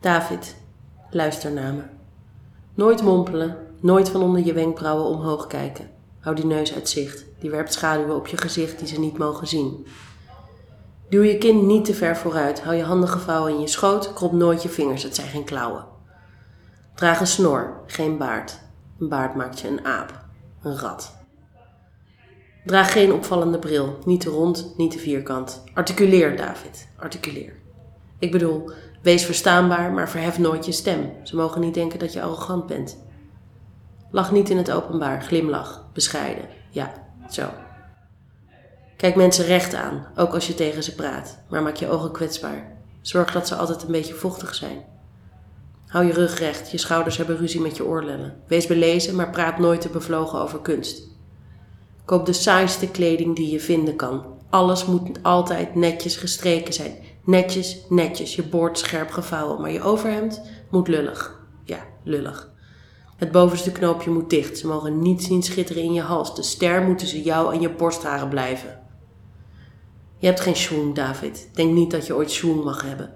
David, luister naar me. Nooit mompelen, nooit van onder je wenkbrauwen omhoog kijken. Hou die neus uit zicht, die werpt schaduwen op je gezicht die ze niet mogen zien. Duw je kin niet te ver vooruit, hou je handen gevouwen in je schoot, krop nooit je vingers, het zijn geen klauwen. Draag een snor, geen baard. Een baard maakt je een aap, een rat. Draag geen opvallende bril, niet te rond, niet te vierkant. Articuleer, David, articuleer. Ik bedoel, wees verstaanbaar, maar verhef nooit je stem. Ze mogen niet denken dat je arrogant bent. Lach niet in het openbaar, glimlach, bescheiden. Ja, zo. Kijk mensen recht aan, ook als je tegen ze praat, maar maak je ogen kwetsbaar. Zorg dat ze altijd een beetje vochtig zijn. Hou je rug recht, je schouders hebben ruzie met je oorlellen. Wees belezen, maar praat nooit te bevlogen over kunst. Koop de saaiste kleding die je vinden kan. Alles moet altijd netjes gestreken zijn. Netjes, netjes, je boord scherp gevouwen, maar je overhemd moet lullig. Ja, lullig. Het bovenste knoopje moet dicht. Ze mogen niet zien schitteren in je hals. De ster moet tussen jou en je borstharen blijven. Je hebt geen schoen, David. Denk niet dat je ooit schoen mag hebben.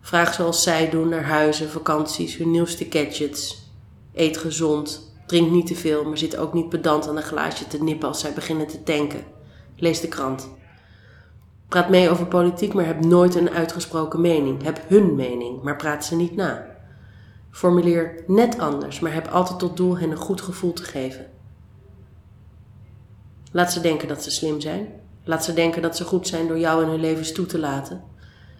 Vraag zoals zij doen naar huizen, vakanties, hun nieuwste gadgets. Eet gezond. Drink niet te veel, maar zit ook niet pedant aan een glaasje te nippen als zij beginnen te tanken. Lees de krant. Praat mee over politiek, maar heb nooit een uitgesproken mening. Heb hun mening, maar praat ze niet na. Formuleer net anders, maar heb altijd tot doel hen een goed gevoel te geven. Laat ze denken dat ze slim zijn. Laat ze denken dat ze goed zijn door jou in hun levens toe te laten.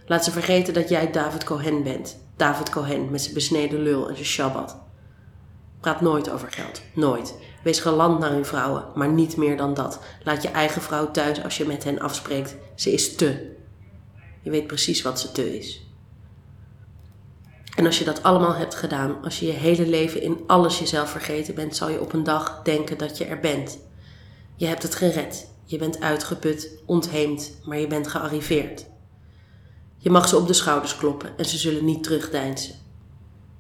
Laat ze vergeten dat jij David Cohen bent. David Cohen met zijn besneden lul en zijn shabbat. Praat nooit over geld. Nooit. Wees galant naar uw vrouwen, maar niet meer dan dat. Laat je eigen vrouw thuis als je met hen afspreekt. Ze is te. Je weet precies wat ze te is. En als je dat allemaal hebt gedaan, als je je hele leven in alles jezelf vergeten bent, zal je op een dag denken dat je er bent. Je hebt het gered. Je bent uitgeput, ontheemd, maar je bent gearriveerd. Je mag ze op de schouders kloppen en ze zullen niet terugdeinzen.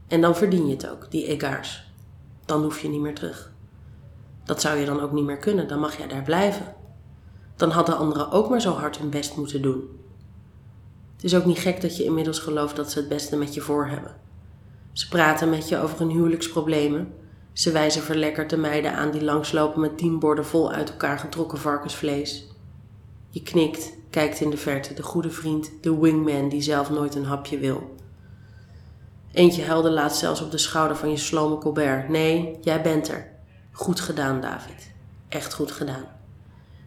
En dan verdien je het ook, die egaars. Dan hoef je niet meer terug. Dat zou je dan ook niet meer kunnen, dan mag jij daar blijven. Dan hadden anderen ook maar zo hard hun best moeten doen. Het is ook niet gek dat je inmiddels gelooft dat ze het beste met je voor hebben. Ze praten met je over hun huwelijksproblemen. Ze wijzen verlekkerd de meiden aan die langslopen met tien borden vol uit elkaar getrokken varkensvlees. Je knikt, kijkt in de verte, de goede vriend, de wingman die zelf nooit een hapje wil. Eentje huilde laatst zelfs op de schouder van je slome Colbert. Nee, jij bent er. Goed gedaan, David. Echt goed gedaan.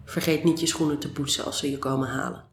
Vergeet niet je schoenen te poetsen als ze je komen halen.